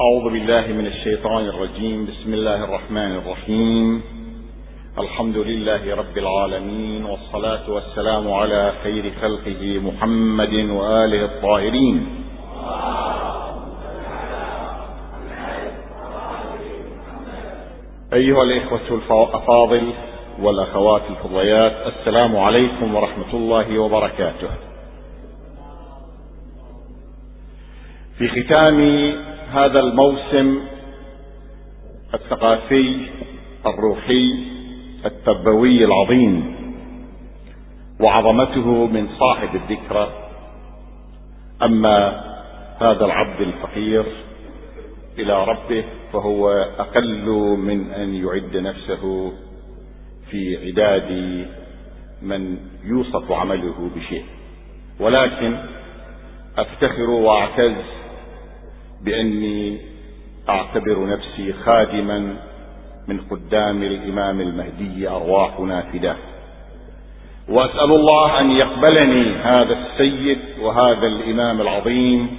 أعوذ بالله من الشيطان الرجيم. بسم الله الرحمن الرحيم. الحمد لله رب العالمين والصلاة والسلام على خير خلقه محمد وآله الطاهرين. أيها الإخوة الأفاضل والأخوات الفضيات السلام عليكم ورحمة الله وبركاته. في ختام هذا الموسم الثقافي الروحي التربوي العظيم وعظمته من صاحب الذكرى. أما هذا العبد الفقير إلى ربه فهو أقل من أن يعد نفسه في عداد من يوصف عمله بشيء. ولكن أفتخر وأعتز بأني أعتبر نفسي خادما من قدام الإمام المهدي أرواحنا فداه وأسأل الله أن يقبلني هذا السيد وهذا الإمام العظيم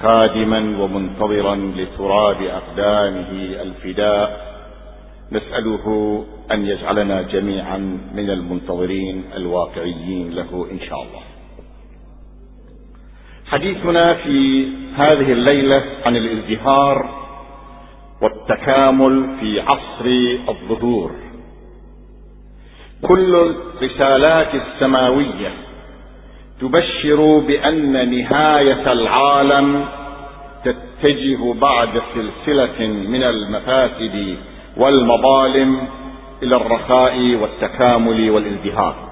خادما ومنتظرا لتراب أقدامه الفداء. نسأله أن يجعلنا جميعا من المنتظرين الواقعيين له إن شاء الله. حديثنا في هذه الليلة عن الازدهار والتكامل في عصر الظهور. كل الرسالات السماوية تبشر بأن نهاية العالم تتجه بعد سلسلة من المفاسد والمظالم إلى الرخاء والتكامل والازدهار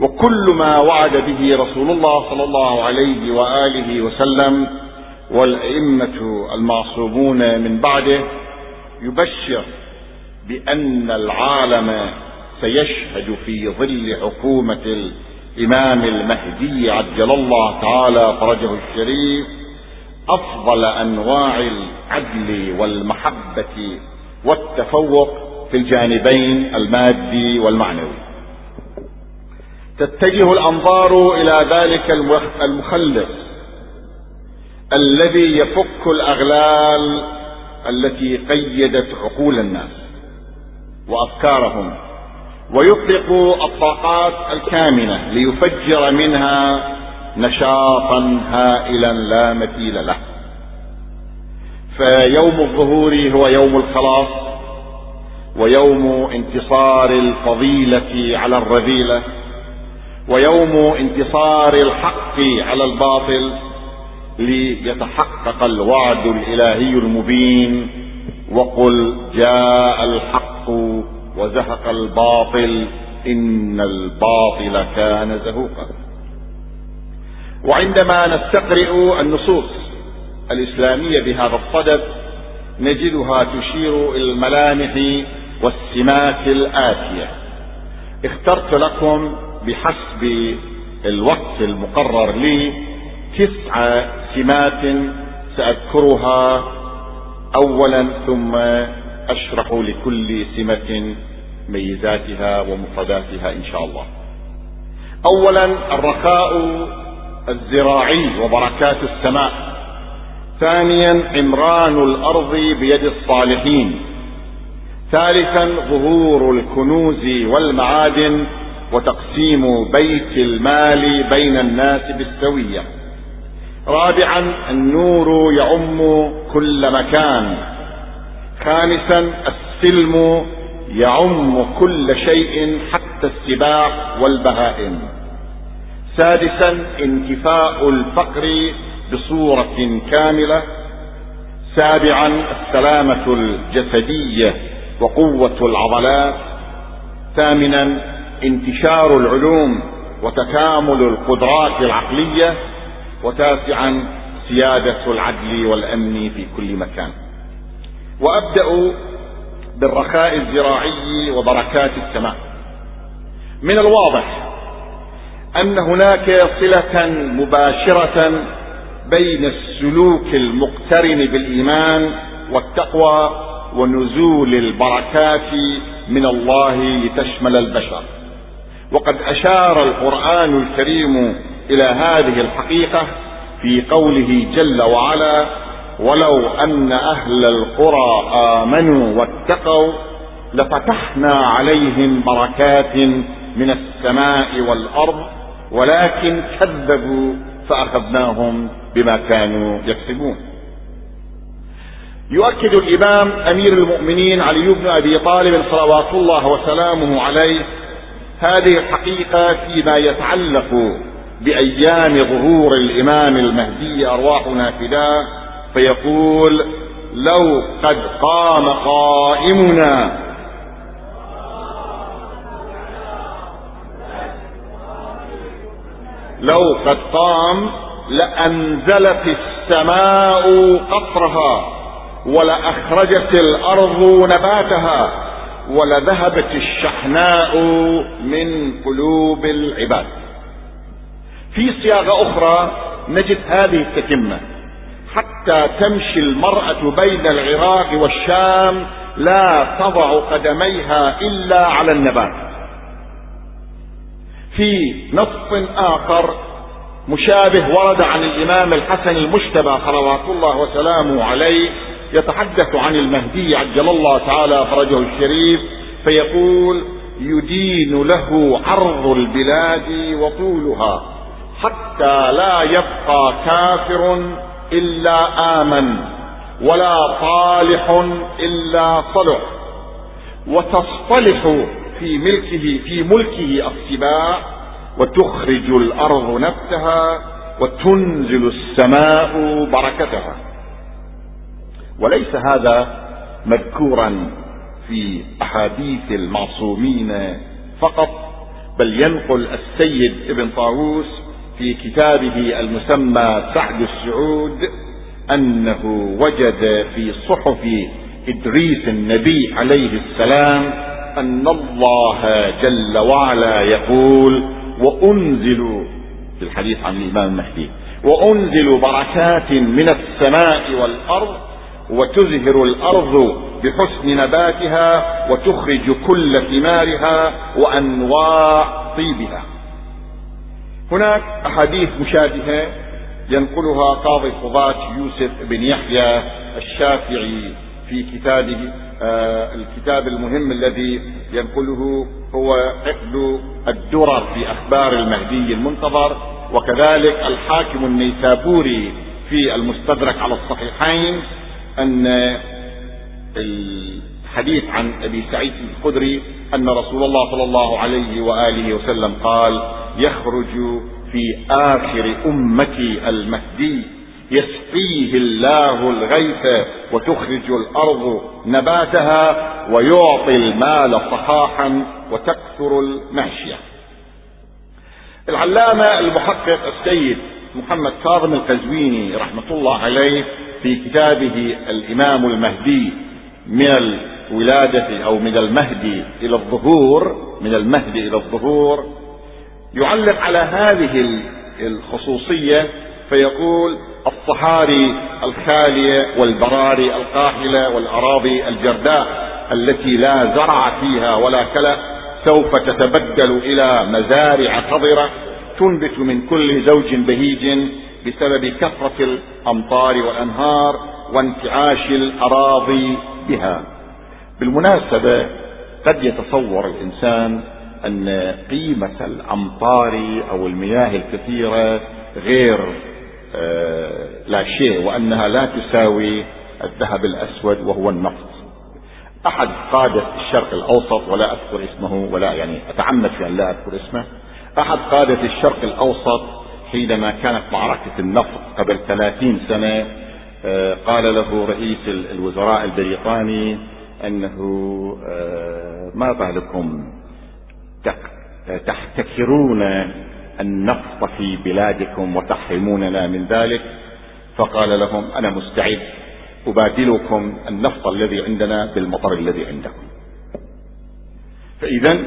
وكل ما وعد به رسول الله صلى الله عليه وآله وسلم والأئمة المعصومون من بعده يبشر بأن العالم سيشهد في ظل حكومة الإمام المهدي عجل الله تعالى فرجه الشريف أفضل أنواع العدل والمحبة والتفوق في الجانبين المادي والمعنوي. تتجه الأنظار إلى ذلك المخلص الذي يفك الأغلال التي قيدت عقول الناس وأفكارهم ويطلق الطاقات الكامنة ليفجر منها نشاطا هائلا لا مثيل له. فيوم الظهور هو يوم الخلاص ويوم انتصار الفضيلة على الرذيلة. ويوم انتصار الحق على الباطل ليتحقق الوعد الإلهي المبين وقل جاء الحق وزهق الباطل إن الباطل كان زهوقا. وعندما نستقرئ النصوص الإسلامية بهذا الصدد نجدها تشير إلى الملامح والسمات الآتية. اخترت لكم بحسب الوقت المقرر لي تسع سمات سأذكرها اولا ثم أشرح لكل سمة ميزاتها ومفرداتها إن شاء الله. اولا الرخاء الزراعي وبركات السماء. ثانيا عمران الأرض بيد الصالحين. ثالثا ظهور الكنوز والمعادن وتقسيم بيت المال بين الناس بالسوية. رابعا النور يعم كل مكان. خامسا السلم يعم كل شيء حتى السباع والبهائم. سادسا انتفاء الفقر بصورة كاملة. سابعا السلامة الجسدية وقوة العضلات. ثامنا انتشار العلوم وتكامل القدرات العقلية وتاسعا سيادة العدل والأمن في كل مكان. وأبدأ بالرخاء الزراعي وبركات السماء. من الواضح أن هناك صلة مباشرة بين السلوك المقترن بالإيمان والتقوى ونزول البركات من الله لتشمل البشر. وقد أشار القرآن الكريم إلى هذه الحقيقة في قوله جل وعلا ولو أن أهل القرى آمنوا واتقوا لفتحنا عليهم بركات من السماء والأرض ولكن كذبوا فأخذناهم بما كانوا يكسبون. يؤكد الإمام أمير المؤمنين علي بن أبي طالب صلوات الله وسلامه عليه هذه الحقيقة فيما يتعلق بأيام ظهور الإمام المهدي أرواحنا فداه فيقول لو قد قام قائمنا لو قد قام لأنزلت السماء قطرها ولأخرجت الأرض نباتها ولذهبت الشحناء من قلوب العباد. في صياغة أخرى نجد هذه التتمة. حتى تمشي المرأة بين العراق والشام لا تضع قدميها إلا على النبات. في نص آخر مشابه ورد عن الإمام الحسن المجتبى صلوات الله وسلامه عليه يتحدث عن المهدي عجل الله تعالى فرجه الشريف فيقول يدين له عرض البلاد وطولها حتى لا يبقى كافر إلا آمن ولا صالح إلا صلح وتصطلح في ملكه في ملكه السباع وتخرج الأرض نبتها وتنزل السماء بركتها. وليس هذا مذكورا في أحاديث المعصومين فقط بل ينقل السيد ابن طاووس في كتابه المسمى سعد السعود أنه وجد في صحف إدريس النبي عليه السلام أن الله جل وعلا يقول وأنزل في الحديث عن الإمام المهدي وأنزل بركات من السماء والأرض وتزهر الأرض بحسن نباتها وتخرج كل ثمارها وأنواع طيبها. هناك أحاديث مشابهة ينقلها قاضي القضاة يوسف بن يحيى الشافعي في كتابه آه الكتاب المهم الذي ينقله هو عقد الدرر في أخبار المهدي المنتظر وكذلك الحاكم النيسابوري في المستدرك على الصحيحين أن الحديث عن أبي سعيد الخدري أن رسول الله صلى الله عليه وآله وسلم قال يخرج في آخر أمتي المهدي يسقيه الله الغيث وتخرج الأرض نباتها ويعطي المال صحاحا وتكثر الماشيه العلامة المحقق السيد محمد كاظم القزويني رحمة الله عليه في كتابه الإمام المهدي من الولادة أو من المهدي إلى الظهور من المهدي إلى الظهور يعلق على هذه الخصوصية فيقول الصحاري الخالية والبراري القاحلة والأراضي الجرداء التي لا زرع فيها ولا كلأ سوف تتبدل إلى مزارع خضرة تنبت من كل زوج بهيج بسبب كثرة الأمطار والأنهار وانتعاش الأراضي بها. بالمناسبة قد يتصور الإنسان أن قيمة الأمطار أو المياه الكثيرة غير آه، لا شيء وأنها لا تساوي الذهب الأسود وهو النفط. أحد قادة الشرق الأوسط ولا أذكر اسمه ولا يعني أتعمد في أن لا أذكر اسمه أحد قادة الشرق الأوسط حينما كانت معركة النفط قبل ثلاثين سنة آه، قال له رئيس الوزراء البريطاني أنه آه، ما بالكم تحتكرون النفط في بلادكم وتحرموننا من ذلك؟ فقال لهم أنا مستعد أبادلكم النفط الذي عندنا بالمطر الذي عندكم. فاذا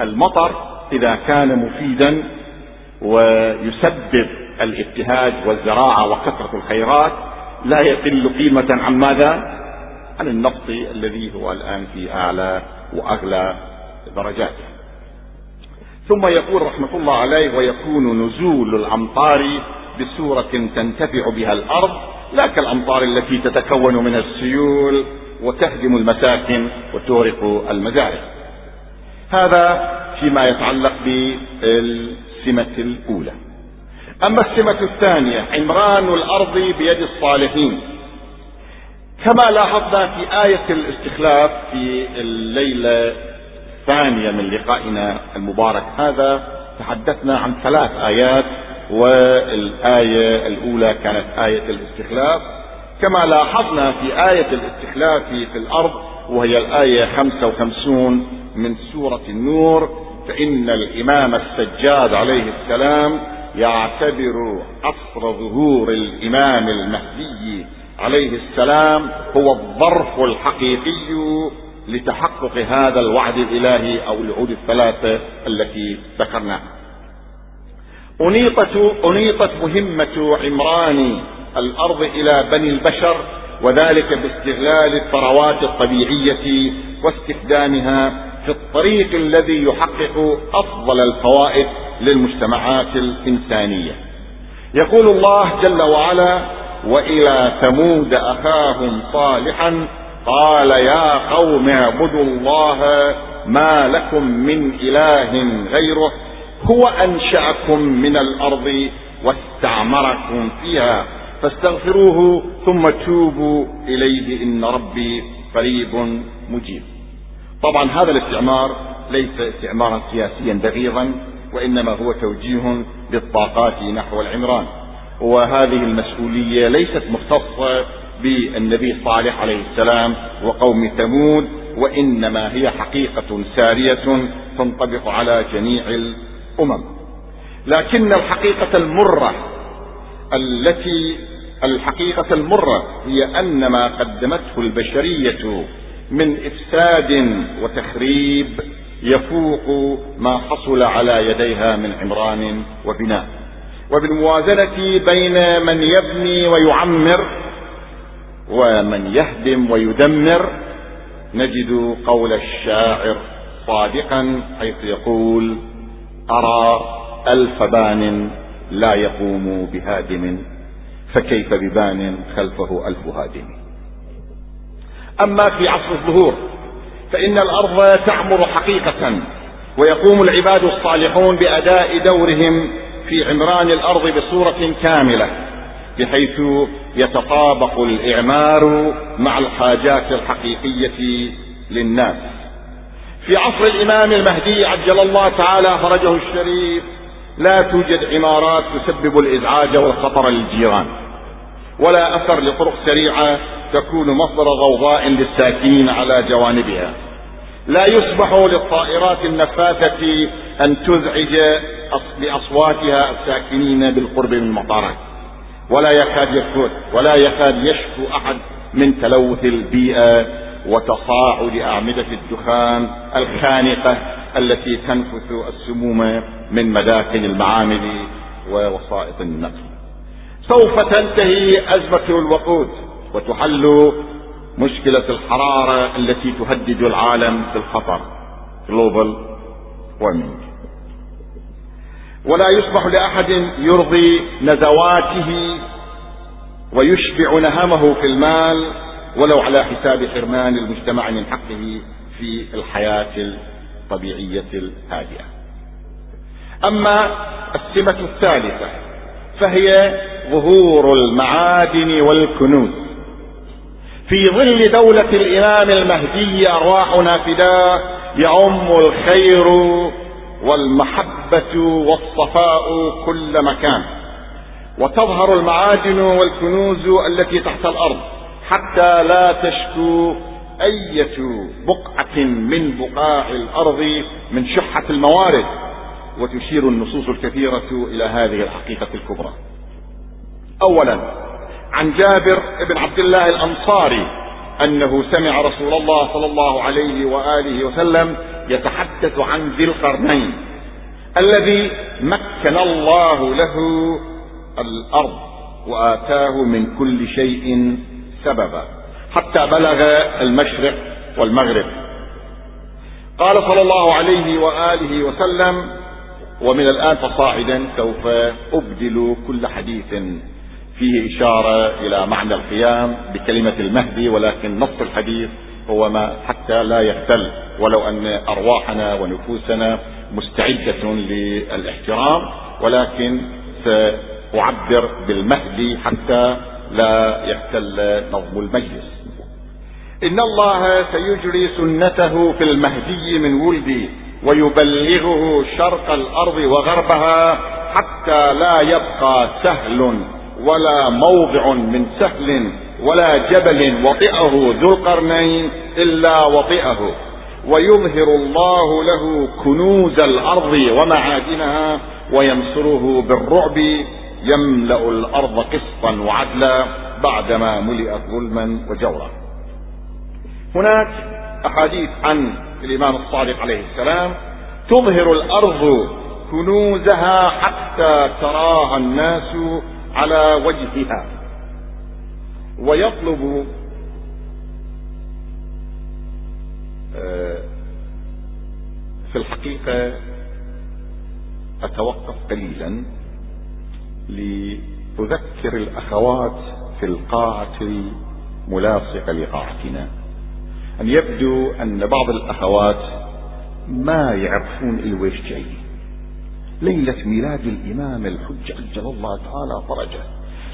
المطر إذا كان مفيدا ويسبب الابتهاج والزراعة وكثرة الخيرات لا يقل قيمة عن ماذا؟ عن النفط الذي هو الآن في أعلى وأغلى درجاته ثم يقول رحمة الله عليه ويكون نزول الأمطار بسورة تنتفع بها الأرض لا كالأمطار التي تتكون من السيول وتهدم المساكن وتغرق المزارع. هذا فيما يتعلق بالسمة الأولى. أما السمة الثانية عمران الأرض بيد الصالحين. كما لاحظنا في آية الاستخلاف في الليلة الثانية من لقائنا المبارك هذا تحدثنا عن ثلاث آيات والآية الأولى كانت آية الاستخلاف. كما لاحظنا في آية الاستخلاف في الأرض وهي الآية 55 من سورة النور فإن الإمام السجاد عليه السلام يعتبر عصر ظهور الإمام المهدي عليه السلام هو الظرف الحقيقي لتحقق هذا الوعد الإلهي أو الوعود الثلاثة التي ذكرناها. أنيطت, أنيطت مهمة عمران الأرض إلى بني البشر وذلك باستغلال الثروات الطبيعية واستخدامها في الطريق الذي يحقق أفضل الفوائد للمجتمعات الإنسانية. يقول الله جل وعلا وإلى ثمود أخاهم صالحا قال يا قوم اعبدوا الله ما لكم من إله غيره هو أنشأكم من الأرض واستعمركم فيها فاستغفروه ثم توبوا إليه إن ربي قريب مجيب. طبعا هذا الاستعمار ليس استعمارا سياسيا دقيقا وإنما هو توجيه للطاقات نحو العمران. وهذه المسؤولية ليست مختصة بالنبي صالح عليه السلام وقوم ثمود وإنما هي حقيقة سارية تنطبق على جميع الأمم. لكن الحقيقة المرة التي الحقيقة المرة هي أن ما قدمته البشرية من إفساد وتخريب يفوق ما حصل على يديها من عمران وبناء. وبالموازنة بين من يبني ويعمر ومن يهدم ويدمر نجد قول الشاعر صادقا حيث يقول أرى ألف بان لا يقوم بهادم فكيف ببان خلفه ألف هادم؟ أما في عصر الظهور فإن الأرض تعمر حقيقة ويقوم العباد الصالحون بأداء دورهم في عمران الأرض بصورة كاملة بحيث يتطابق الإعمار مع الحاجات الحقيقية للناس. في عصر الإمام المهدي عجل الله تعالى فرجه الشريف لا توجد عمارات تسبب الإزعاج والخطر للجيران ولا أثر لطرق سريعة تكون مصدر غوضاء للساكنين على جوانبها. لا يسمح للطائرات النفاثة أن تزعج بأصواتها الساكنين بالقرب من المطارات ولا يكاد يسكت ولا يكاد يشكو أحد من تلوث البيئة وتصاعد أعمدة الدخان الخانقة التي تنفث السموم من مداخل المعامل ووسائط النقل. سوف تنتهي أزمة الوقود وتحل مشكلة الحرارة التي تهدد العالم بالخطر global warming. ولا يسمح لأحد يرضي نزواته ويشبع نهمه في المال ولو على حساب حرمان المجتمع من حقه في الحياة الطبيعية الهادئة. أما السمة الثالثة فهي ظهور المعادن والكنوز. في ظل دولة الإمام المهدي أرواحنا فداء يعم الخير والمحبة والصفاء كل مكان. وتظهر المعادن والكنوز التي تحت الأرض حتى لا تشكو أية بقعة من بقاع الأرض من شحة الموارد. وتشير النصوص الكثيرة إلى هذه الحقيقة الكبرى. أولا عن جابر بن عبد الله الأنصاري أنه سمع رسول الله صلى الله عليه وآله وسلم يتحدث عن ذي القرنين الذي مكن الله له الأرض وآتاه من كل شيء سببا حتى بلغ المشرق والمغرب. قال صلى الله عليه وآله وسلم ومن الآن فصاعدا سوف أبدل كل حديث فيه إشارة إلى معنى القيام بكلمة المهدي ولكن نص الحديث هو ما حتى لا يختل. ولو أن أرواحنا ونفوسنا مستعدة للإحترام ولكن سأعبر بالمهدي حتى لا يختل نظم المجلس. إن الله سيجري سنته في المهدي من ولدي ويبلغه شرق الأرض وغربها حتى لا يبقى سهل ولا موضع من سهل ولا جبل وطئه ذو القرنين إلا وطئه. ويظهر الله له كنوز الأرض ومعادنها وينصره بالرعب يملأ الأرض قسطا وعدلا بعدما ملئت ظلما وجورا. هناك أحاديث عن الإمام الصادق عليه السلام تظهر الأرض كنوزها حتى تراها الناس على وجهها ويطلب آه، في الحقيقة أتوقف قليلا لأذكر الأخوات في القاعة الملاصقة لقاعتنا. أن يبدو أن بعض الأخوات ما يعرفون الويش جاي ليلة ميلاد الإمام الحج عجل الله تعالى فرجه.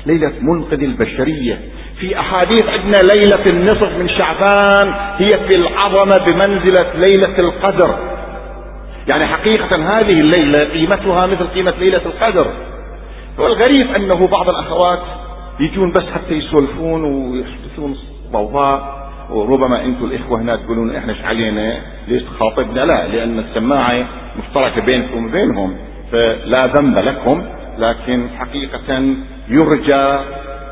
ليلة منقذ البشرية. في أحاديث عندنا ليلة النصف من شعبان هي في العظمة بمنزلة ليلة القدر. يعني حقيقة هذه الليلة قيمتها مثل قيمة ليلة القدر. والغريب أنه بعض الأخوات يجون بس حتى يسولفون ويحدثون ضوضاء وربما أنتم الإخوة هنا تقولون إحنا إيش علينا ليش تخاطبنا؟ لا لأن السماعة مشتركة بينكم وبينهم. فلا ذنب لكم لكن حقيقة يرجى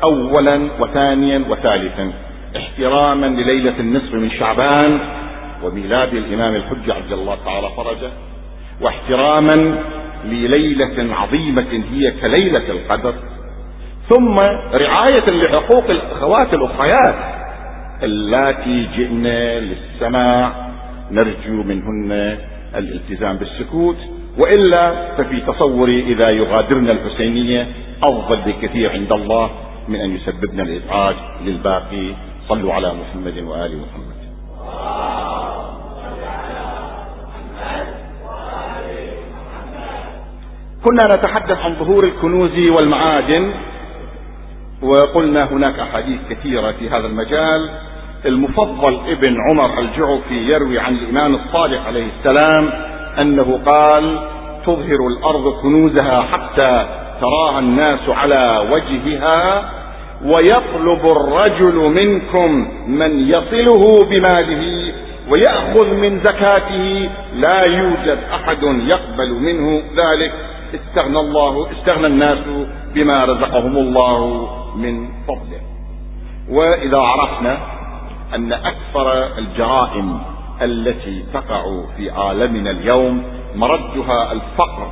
اولا وثانيا وثالثا احتراما لليلة النصف من شعبان وميلاد الإمام الحجة عبد الله تعالى فرجه واحتراما لليلة عظيمة هي كليلة القدر. ثم رعاية لحقوق الأخوات الاخريات اللاتي جئنا للسماع نرجو منهن الالتزام بالسكوت. وإلا ففي تصوري إذا يغادرن الحسينية افضل بكثير عند الله من أن يسببنا الإزعاج للباقي. صلوا على محمد وآل محمد. كنا نتحدث عن ظهور الكنوز والمعادن وقلنا هناك أحاديث كثيرة في هذا المجال. المفضل ابن عمر الجعفي يروي عن الإمام الصادق عليه السلام أنه قال تظهر الأرض كنوزها حتى تراها الناس على وجهها ويطلب الرجل منكم من يصله بماله ويأخذ من زكاته لا يوجد أحد يقبل منه ذلك. استغنى الله استغنى الناس بما رزقهم الله من فضله. وإذا عرفنا أن أكثر الجرائم التي تقع في عالمنا اليوم مردها الفقر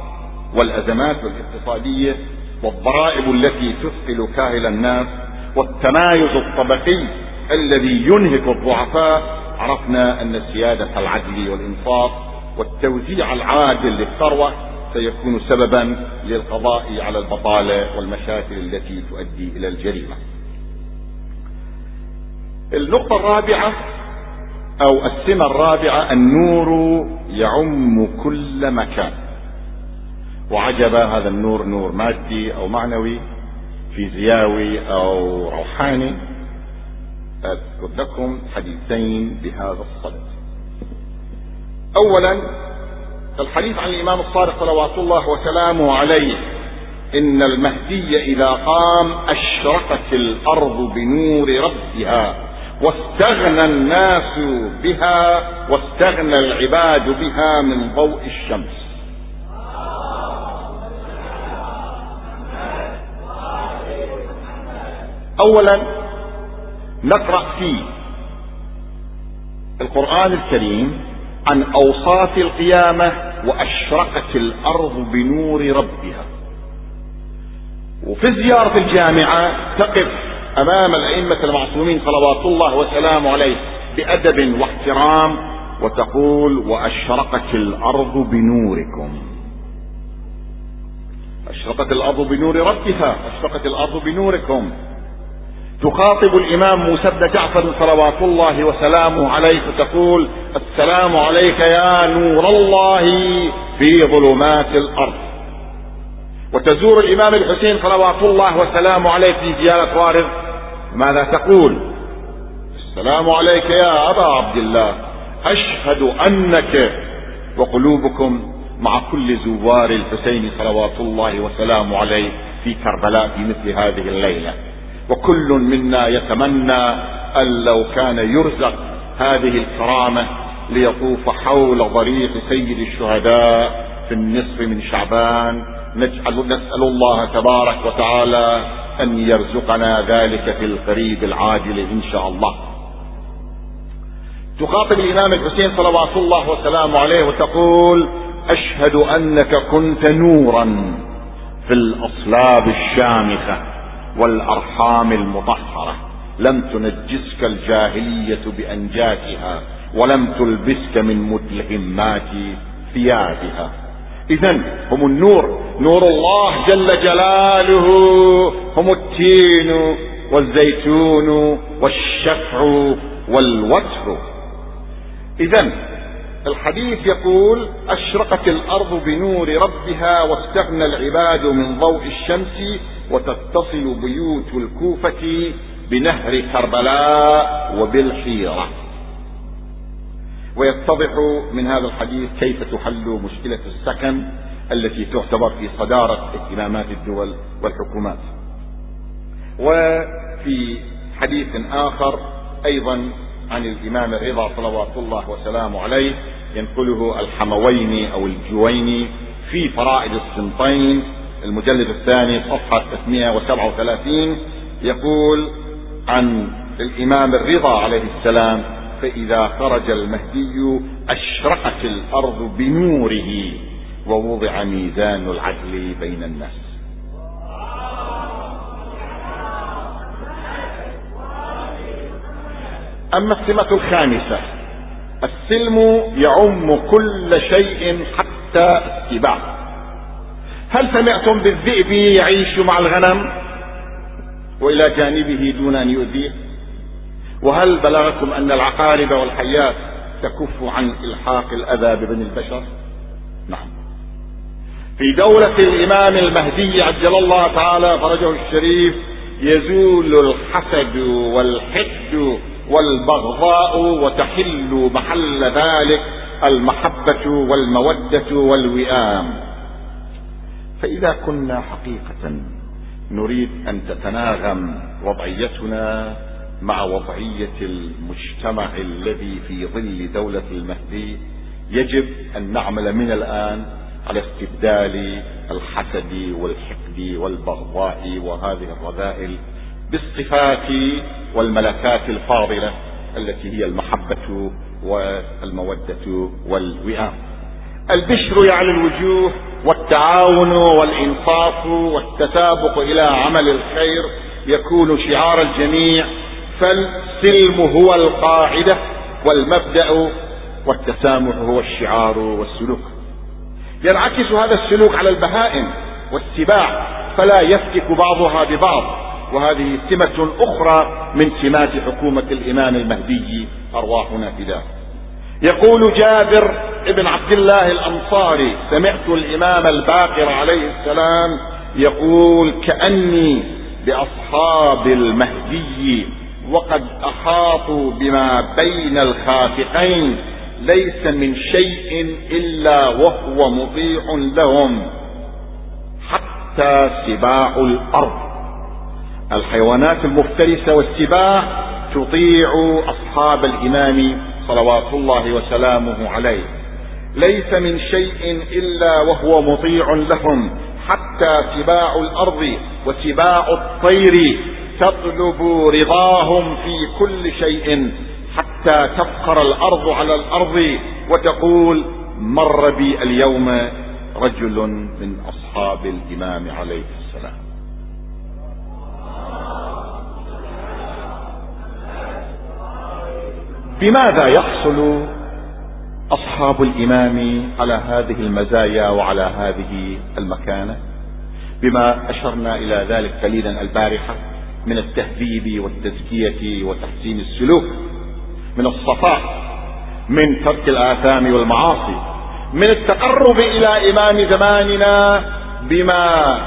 والأزمات الاقتصادية والضرائب التي تثقل كاهل الناس والتمايز الطبقي الذي ينهك الضعفاء عرفنا أن سيادة العدل والإنصاف والتوزيع العادل للثروة سيكون سببا للقضاء على البطالة والمشاكل التي تؤدي إلى الجريمة. النقطة الرابعة أو السمة الرابعة النور يعم كل مكان. وعجب هذا النور نور مادي أو معنوي فيزياوي أو روحاني. أذكر لكم حديثين بهذا الصدد. أولا الحديث عن الإمام الصادق صلوات الله وسلامه عليه. إن المهدي إذا قام أشرقت الأرض بنور ربها. واستغنى الناس بها واستغنى العباد بها من ضوء الشمس. اولا نقرأ في القرآن الكريم عن أوصاف القيامة وأشرقت الأرض بنور ربها. وفي زيارة الجامعة تقف أمام الأئمة المعصومين صلوات الله وسلامه عليه بأدب واحترام وتقول وأشرقت الأرض بنوركم. أشرقت الأرض بنور ربها أشرقت الأرض بنوركم. تخاطب الإمام موسى بن جعفر صلوات الله وسلامه عليه فتقول السلام عليك يا نور الله في ظلمات الأرض. وتزور الإمام الحسين صلوات الله وسلامه عليه في زيارة وارث ماذا تقول؟ السلام عليك يا أبا عبد الله. أشهد أنك وقلوبكم مع كل زوار الحسين صلوات الله وسلامه عليه في كربلاء في مثل هذه الليلة. وكل منا يتمنى أن لو كان يرزق هذه الكرامة ليطوف حول ضريح سيد الشهداء في النصف من شعبان. نجعل نسأل الله تبارك وتعالى ان يرزقنا ذلك في القريب العاجل إن شاء الله. تخاطب الإمام الحسين صلوات الله وسلامه عليه وتقول أشهد أنك كنت نورا في الأصلاب الشامخة والأرحام المطهرة. لم تنجسك الجاهلية بانجاسها ولم تلبسك من مدلهمات ثيابها. اذا هم النور نور الله جل جلاله هم التين والزيتون والشفع والوتر. اذا الحديث يقول أشرقت الأرض بنور ربها واستغنى العباد من ضوء الشمس وتتصل بيوت الكوفة بنهر كربلاء وبالحيرة. ويتضح من هذا الحديث كيف تحل مشكلة السكن التي تعتبر في صدارة اهتمامات الدول والحكومات. وفي حديث آخر أيضا عن الإمام الرضا صلوات الله وسلامه عليه ينقله الحمويني أو الجويني في فرائد السنطين المجلد الثاني صفحة 337 يقول عن الإمام الرضا عليه السلام فإذا خرج المهدي أشرقت الأرض بنوره ووضع ميزان العدل بين الناس. أما السمة الخامسة السلم يعم كل شيء حتى السباع. هل سمعتم بالذئب يعيش مع الغنم؟ وإلى جانبه دون أن يؤذيه. وهل بلغكم أن العقارب والحيات تكف عن إلحاق الأذى ببني البشر؟ نعم. في دولة الإمام المهدي عجل الله تعالى فرجه الشريف يزول الحسد والحقد والبغضاء وتحل محل ذلك المحبة والمودة والوئام. فإذا كنا حقيقة نريد أن تتناغم وضعيتنا مع وضعية المجتمع الذي في ظل دولة المهدي يجب أن نعمل من الآن على استبدال الحسد والحقد والبغضاء وهذه الرذائل بالصفات والملكات الفاضلة التي هي المحبة والمودة والوئام. البشر يعلى الوجوه والتعاون والإنصاف والتسابق إلى عمل الخير يكون شعار الجميع فالسلم هو القاعدة والمبدأ والتسامح هو الشعار والسلوك. ينعكس هذا السلوك على البهائم والسباع فلا يفتك بعضها ببعض. وهذه سمة أخرى من سمات حكومة الإمام المهدي أرواحنا فداه يقول جابر ابن عبد الله الأنصاري سمعت الإمام الباقر عليه السلام يقول كأني بأصحاب المهدي وقد أحاطوا بما بين الخافقين ليس من شيء إلا وهو مطيع لهم حتى سباع الأرض. الحيوانات المفترسة والسباع تطيع أصحاب الإمام صلوات الله وسلامه عليه. ليس من شيء إلا وهو مطيع لهم حتى سباع الأرض وسباع الطير. تطلب رضاهم في كل شيء حتى تفخر الأرض على الأرض وتقول مر بي اليوم رجل من أصحاب الإمام عليه السلام. بماذا يحصل أصحاب الإمام على هذه المزايا وعلى هذه المكانة؟ بما أشرنا إلى ذلك قليلا البارحة من التهذيب والتزكية وتحسين السلوك من الصفاء من ترك الآثام والمعاصي من التقرب إلى إمام زماننا بما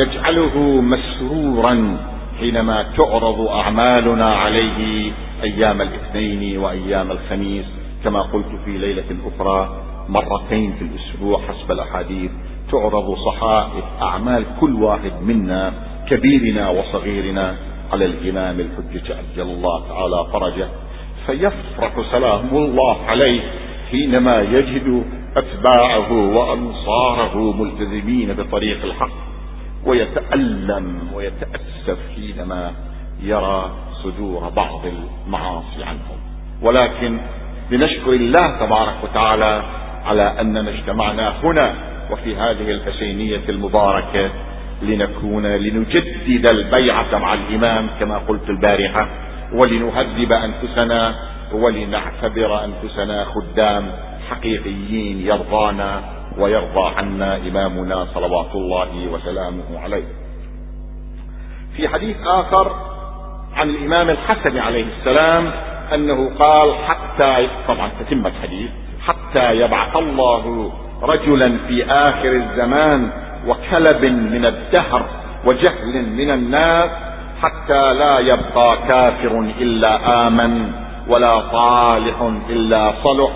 يجعله مسرورا حينما تعرض أعمالنا عليه أيام الاثنين وأيام الخميس كما قلت في ليلة أخرى مرتين في الأسبوع حسب الأحاديث تعرض صحائف أعمال كل واحد منا كبيرنا وصغيرنا على الإمام الحجة عجل الله تعالى فرجه فيفرح سلام الله عليه حينما يجد أتباعه وأنصاره ملتزمين بطريق الحق ويتألم ويتأسف حينما يرى صدور بعض المعاصي عنهم. ولكن لنشكر الله تبارك وتعالى على أننا اجتمعنا هنا وفي هذه الحسينية المباركة لنكون لنجدد البيعة مع الإمام كما قلت البارحة ولنهذب أنفسنا ولنعتبر أنفسنا خدام حقيقيين يرضانا ويرضى عنا إمامنا صلوات الله وسلامه عليه. في حديث آخر عن الإمام الحسن عليه السلام أنه قال حتى طبعا تتم الحديث حتى يبعث الله رجلا في آخر الزمان وكلب من الدهر وجهل من الناس حتى لا يبقى كافر إلا آمن ولا صالح إلا صلح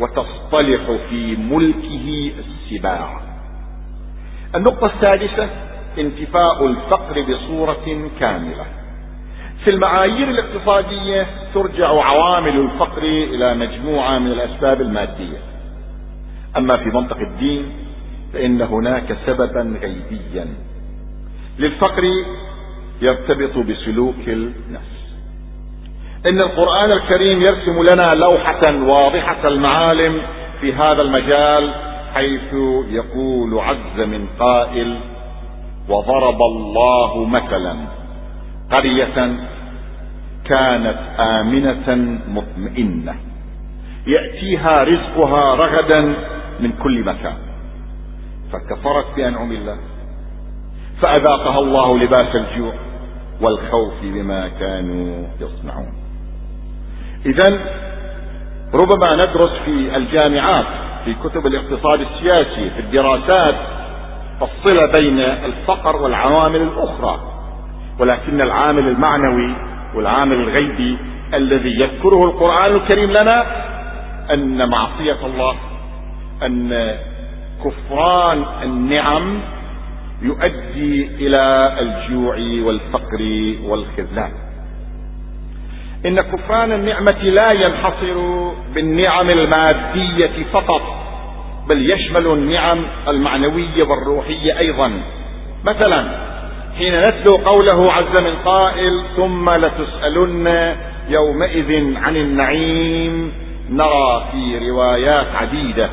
وتصطلح في ملكه السباع. النقطة السادسة انتفاء الفقر بصورة كاملة. في المعايير الاقتصادية ترجع عوامل الفقر إلى مجموعة من الأسباب المادية. أما في منطق الدين فإن هناك سببا غيبيا للفقر يرتبط بسلوك النفس. إن القرآن الكريم يرسم لنا لوحة واضحة المعالم في هذا المجال حيث يقول عز من قائل وضرب الله مثلا قرية كانت آمنة مطمئنة يأتيها رزقها رغدا من كل مكان. فكفرت بأنعم الله فأذاقها الله لباس الجوع والخوف بما كانوا يصنعون. إذا ربما ندرس في الجامعات في كتب الاقتصاد السياسي في الدراسات الصلة بين الفقر والعوامل الأخرى ولكن العامل المعنوي والعامل الغيبي الذي يذكره القرآن الكريم لنا أن معصية الله أن كفران النعم يؤدي إلى الجوع والفقر والخذلان. إن كفران النعمة لا ينحصر بالنعم المادية فقط بل يشمل النعم المعنوية والروحية أيضا. مثلا حين نتلو قوله عز من قائل ثم لتسألن يومئذ عن النعيم نرى في روايات عديدة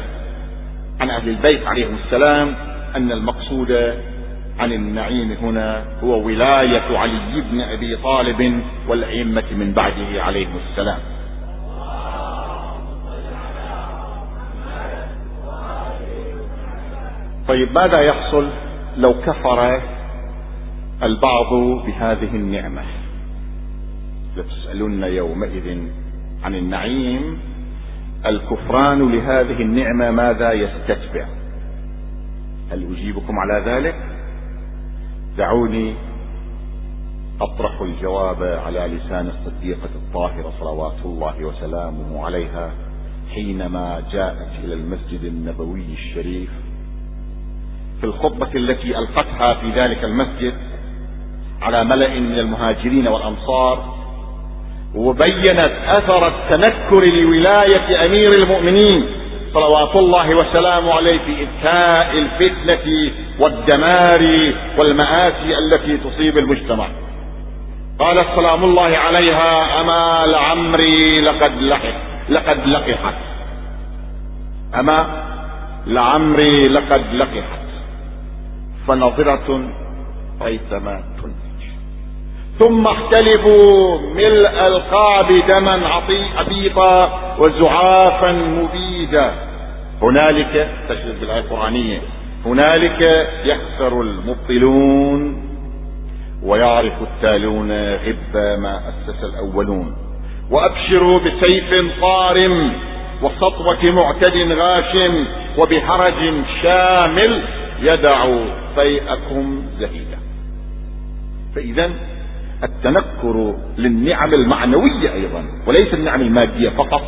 عن أهل البيت عليهم السلام أن المقصود عن النعيم هنا هو ولاية علي بن أبي طالب والأئمة من بعده عليهم السلام. طيب ماذا يحصل لو كفر البعض بهذه النعمة؟ لتسألن يومئذ عن النعيم الكفران لهذه النعمة ماذا يستتبع؟ هل أجيبكم على ذلك؟ دعوني أطرح الجواب على لسان الصديقة الطاهرة صلوات الله وسلامه عليها حينما جاءت إلى المسجد النبوي الشريف. في الخطبة التي ألقتها في ذلك المسجد على ملأ من المهاجرين والأنصار وبينت أثر التنكر لولاية أمير المؤمنين صلوات الله وسلامه عليه في إذكاء الفتنة والدمار والمآسي التي تصيب المجتمع. قال سلام الله عليها أما لعمري لقد لحق لقد لقحت. أما لعمري لقد لقحت. فنظرة ريثما تنتج ثم احتلبوا ملء القعب دما عبيطا وزعافا مبيدا. هنالك تشهد بالآية القرآنية هنالك يخسر المبطلون ويعرف التالون غب ما أسس الأولون. وأبشروا بسيف صارم وسطوة معتد غاشم وبهرج شامل يدع فيئكم زهيدا. فإذا التنكر للنعم المعنوية أيضا وليس النعم المادية فقط.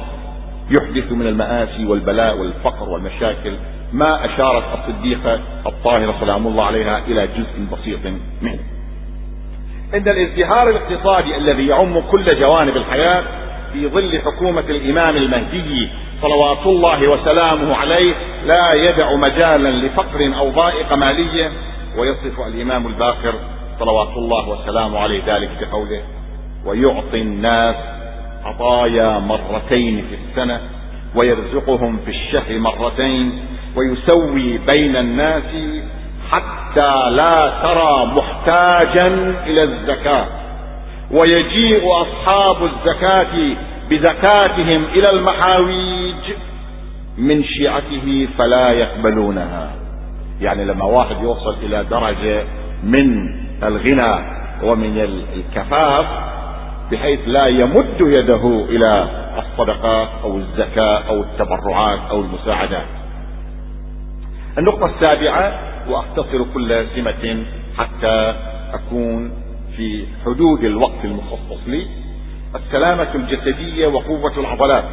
يحدث من المآسي والبلاء والفقر والمشاكل ما أشارت الصديقة الطاهرة سلام الله عليها إلى جزء بسيط منه. إن الازدهار الاقتصادي الذي يعم كل جوانب الحياة في ظل حكومة الإمام المهدي صلوات الله وسلامه عليه لا يدع مجالا لفقر أو ضائقة مالية ويصف الإمام الباقر صلوات الله وسلامه عليه ذلك بقوله ويعطي الناس عطايا مرتين في السنة ويرزقهم في الشهر مرتين ويسوي بين الناس حتى لا ترى محتاجا إلى الزكاة. ويجيء أصحاب الزكاة بزكاتهم إلى المحاويج من شيعته فلا يقبلونها. يعني لما واحد يوصل إلى درجة من الغنى ومن الكفاف بحيث لا يمد يده إلى الصدقات أو الزكاة أو التبرعات أو المساعدات. النقطة السابعة وأختصر كل سمة حتى أكون في حدود الوقت المخصص لي السلامة الجسدية وقوة العضلات.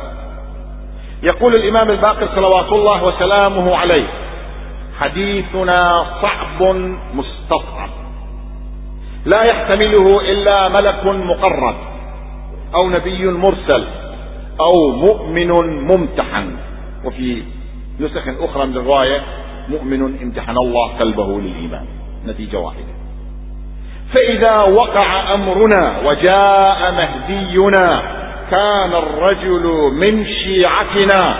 يقول الإمام الباقر صلوات الله وسلامه عليه حديثنا صعب مستصعب لا يحتمله إلا ملك مقرب أو نبي مرسل أو مؤمن ممتحن. وفي نسخ أخرى من الرواية مؤمن امتحن الله قلبه للإيمان. نتيجة واحدة. فإذا وقع أمرنا وجاء مهدينا كان الرجل من شيعتنا.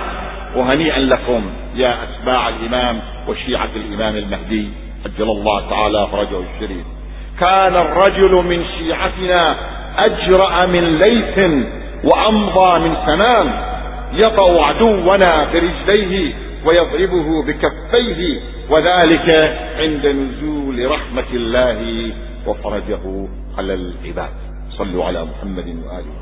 وهنيئا لكم يا أتباع الإمام وشيعة الإمام المهدي. عجل الله تعالى فرجه الشريف. كان الرجل من شيعتنا أجرأ من ليث وأمضى من سنام يطا عدونا برجليه ويضربه بكفيه وذلك عند نزول رحمة الله وفرجه على العباد. صلوا على محمد وآله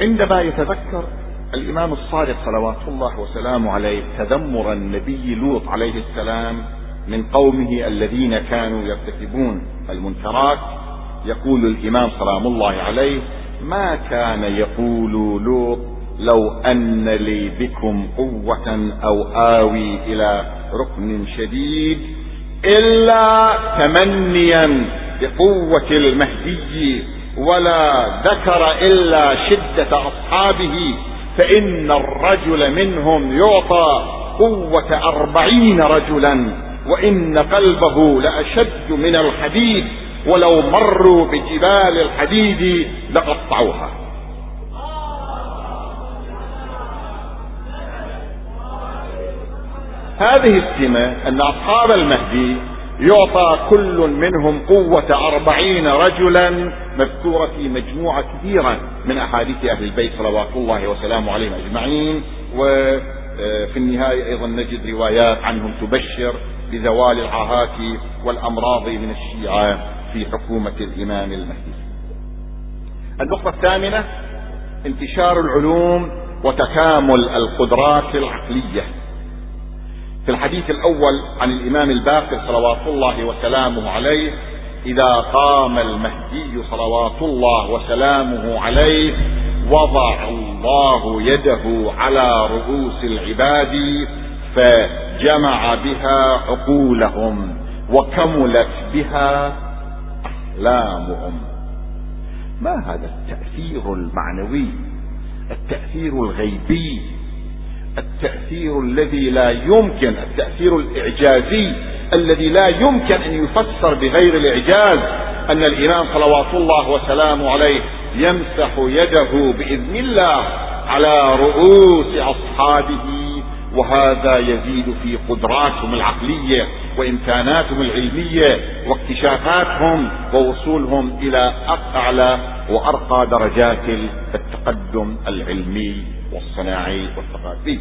عندما يتذكر الإمام الصادق صلوات الله وسلامه عليه تذمر النبي لوط عليه السلام من قومه الذين كانوا يرتكبون المنكرات. يقول الإمام سلام الله عليه ما كان يقول لوط لو أن لي بكم قوة أو آوي إلى ركن شديد إلا تمنيا بقوة المهدي ولا ذكر إلا شدة أصحابه فإن الرجل منهم يعطى قوة أربعين رجلا وإن قلبه لأشد من الحديد ولو مروا بجبال الحديد لقطعوها. هذه السمة أن أصحاب المهدي يعطى كل منهم قوة أربعين رجلا. مذكورة في مجموعة كثيرة من أحاديث أهل البيت صلوات الله وسلامه عليهم أجمعين. وفي النهاية أيضا نجد روايات عنهم تبشر بزوال العاهات والأمراض من الشيعة في حكومة الإمام المهدي. النقطة الثامنة انتشار العلوم وتكامل القدرات العقلية. في الحديث الأول عن الإمام الباقر صلوات الله وسلامه عليه إذا قام المهدي صلوات الله وسلامه عليه وضع الله يده على رؤوس العباد فجمع بها عقولهم وكملت بها أحلامهم. ما هذا التأثير المعنوي؟ التأثير الغيبي التأثير الذي لا يمكن التأثير الإعجازي الذي لا يمكن أن يفسر بغير الإعجاز أن الإمام صلوات الله وسلامه عليه يمسح يده بإذن الله على رؤوس أصحابه وهذا يزيد في قدراتهم العقلية وإمكاناتهم العلمية واكتشافاتهم ووصولهم إلى أعلى وأرقى درجات التقدم العلمي. والصناعي والثقافي.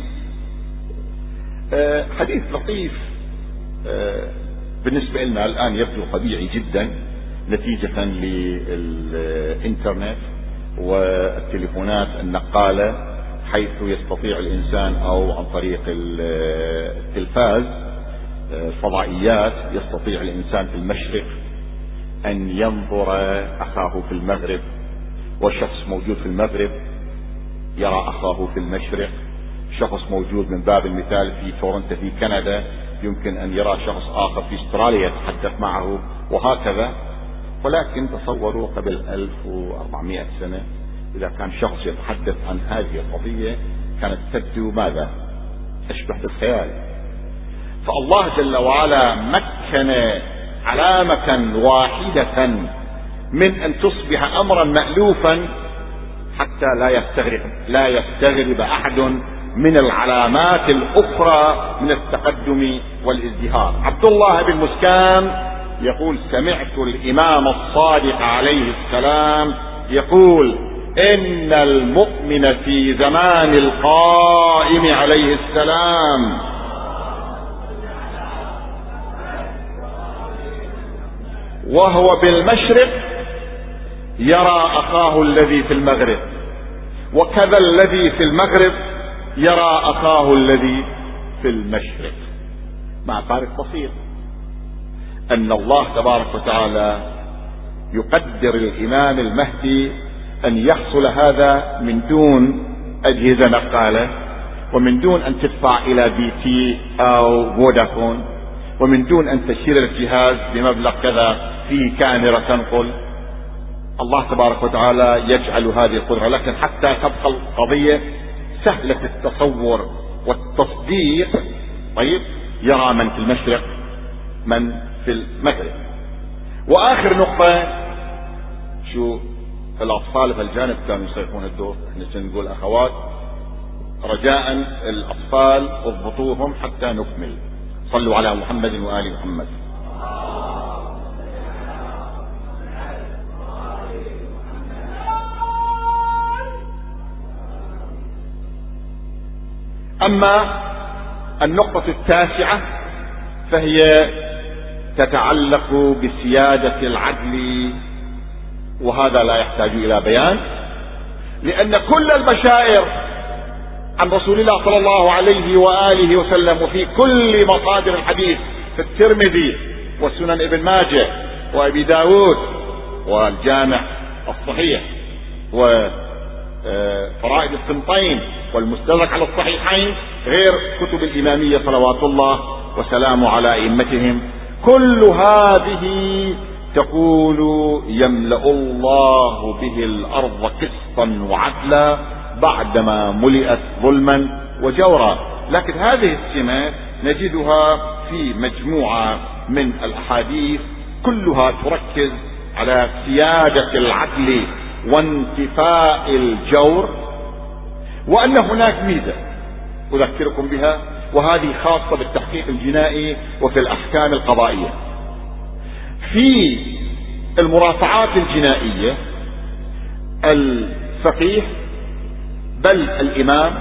آه، حديث لطيف آه، بالنسبة لنا الآن يبدو طبيعي جدا نتيجة للإنترنت والتليفونات النقالة حيث يستطيع الإنسان أو عن طريق التلفاز الفضائيات يستطيع الإنسان في المشرق أن ينظر أخاه في المغرب وشخص موجود في المغرب يرى أخاه في المشرق. شخص موجود من باب المثال في تورنتو في كندا. يمكن أن يرى شخص آخر في أستراليا يتحدث معه وهكذا. ولكن تصوروا قبل 1400 سنة إذا كان شخص يتحدث عن هذه القضية كانت تبدو ماذا؟ أشبه بالخيال. فالله جل وعلا مكن علامة واحدة من أن تصبح أمرا مألوفا حتى لا يستغرب لا يستغرب أحد من العلامات الأخرى من التقدم والإزدهار. عبد الله بن مسكان يقول سمعت الإمام الصادق عليه السلام يقول إن المؤمن في زمان القائم عليه السلام وهو بالمشرق يرى أخاه الذي في المغرب. وكذا الذي في المغرب يرى أخاه الذي في المشرق. مع فارق بسيط أن الله تبارك وتعالى يقدر الإمام المهدي أن يحصل هذا من دون أجهزة نقالة ومن دون أن تدفع إلى بي تي أو فودافون ومن دون أن تشير الجهاز بمبلغ كذا في كاميرا تنقل. الله تبارك وتعالى يجعل هذه القدرة لكن حتى تبقى القضية سهلة التصور والتصديق. طيب يرى من في المشرق من في المغرب. وآخر نقطة شو الأطفال في الجانب كانوا يصيحون الدور إحنا نقول أخوات رجاء الأطفال اضبطوهم حتى نكمل. صلوا على محمد وآل محمد. أما النقطة التاسعة فهي تتعلق بسيادة العدل وهذا لا يحتاج إلى بيان لأن كل البشائر عن رسول الله صلى الله عليه وآله وسلم وفي كل مصادر الحديث في الترمذي وسنن ابن ماجه وأبي داود والجامع الصحيح وفرائد السنطين والمستدرك على الصحيحين غير كتب الإمامية صلوات الله وسلامه على أئمتهم. كل هذه تقول يملأ الله به الأرض قسطا وعدلا بعدما ملئت ظلما وجورا. لكن هذه السمات نجدها في مجموعة من الأحاديث كلها تركز على سيادة العدل وانتفاء الجور وأن هناك ميزة أذكركم بها وهذه خاصة بالتحقيق الجنائي وفي الأحكام القضائية. في المرافعات الجنائية الفقيه بل الإمام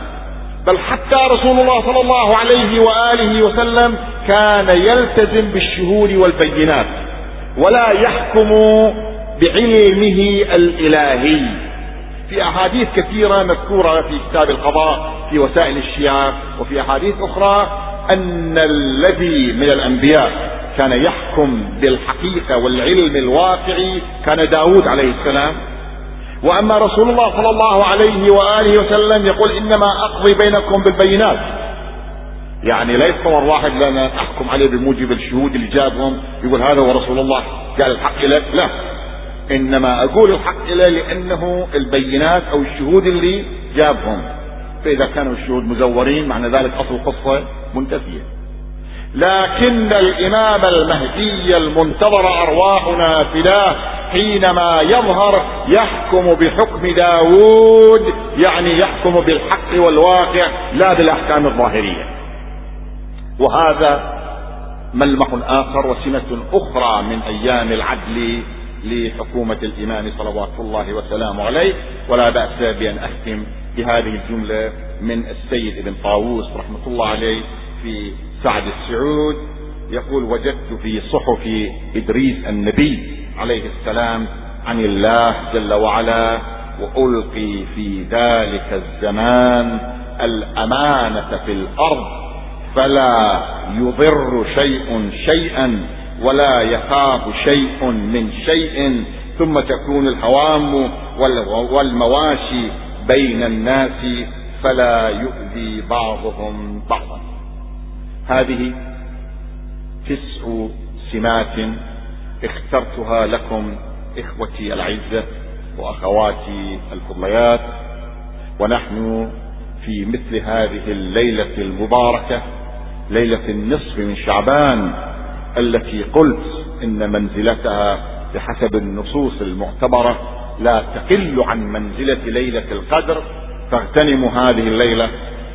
بل حتى رسول الله صلى الله عليه وآله وسلم كان يلتزم بالشهود والبينات ولا يحكم بعلمه الإلهي. في أحاديث كثيرة مذكورة في كتاب القضاء في وسائل الشيعة وفي أحاديث أخرى أن الذي من الأنبياء كان يحكم بالحقيقة والعلم الواقعي كان داود عليه السلام. وأما رسول الله صلى الله عليه وآله وسلم يقول إنما أقضي بينكم بالبينات. يعني لا يتصور واحد لنا أحكم عليه بموجب الشهود اللي جابهم يقول هذا هو رسول الله قال الحق لك؟ لا. إنما أقول الحق اليه لأنه البينات أو الشهود اللي جابهم. فإذا كانوا الشهود مزورين معنى ذلك أصل القصة منتفية. لكن الإمام المهدي المنتظر أرواحنا فداه حينما يظهر يحكم بحكم داود يعني يحكم بالحق والواقع لا بالأحكام الظاهرية. وهذا ملمح آخر وسمه أخرى من أيام العدل لحكومة الإمام صلوات الله وسلامه عليه ولا بأس بأن أختم بهذه الجملة من السيد ابن طاووس رحمة الله عليه في سعد السعود يقول وجدت في صحف إدريس النبي عليه السلام عن الله جل وعلا وألقي في ذلك الزمان الأمانة في الأرض فلا يضر شيء شيئا ولا يخاف شيء من شيء ثم تكون الهوام والمواشي بين الناس فلا يؤذي بعضهم بعضا. هذه تسع سمات اخترتها لكم إخوتي العزة وأخواتي الفضليات ونحن في مثل هذه الليلة المباركة ليلة النصف من شعبان التي قلت إن منزلتها بحسب النصوص المعتبرة لا تقل عن منزلة ليلة القدر فاغتنموا هذه الليلة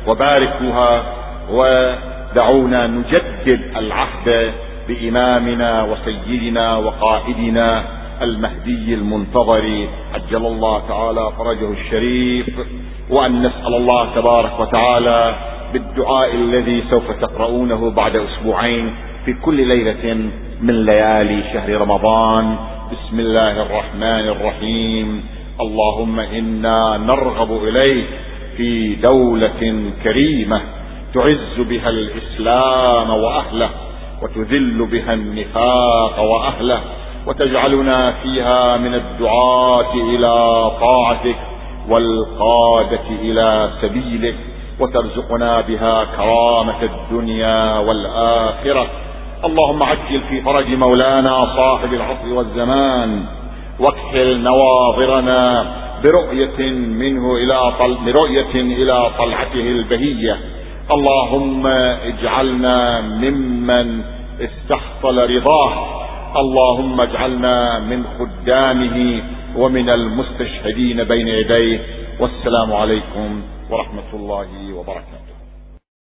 وباركوها ودعونا نجدد العهد بإمامنا وسيدنا وقائدنا المهدي المنتظر عجل الله تعالى فرجه الشريف وأن نسأل الله تبارك وتعالى بالدعاء الذي سوف تقرؤونه بعد أسبوعين في كل ليلة من ليالي شهر رمضان. بسم الله الرحمن الرحيم. اللهم إنا نرغب إليك في دولة كريمة تعز بها الإسلام وأهله وتذل بها النفاق وأهله وتجعلنا فيها من الدعاة إلى طاعتك والقادة إلى سبيلك وترزقنا بها كرامة الدنيا والآخرة. اللهم عجل في فرج مولانا صاحب العصر والزمان واكحل نواظرنا برؤية منه إلى طل... برؤية إلى طلعته البهية. اللهم اجعلنا ممن استحصل رضاه. اللهم اجعلنا من خدامه ومن المستشهدين بين يديه. والسلام عليكم ورحمة الله وبركاته.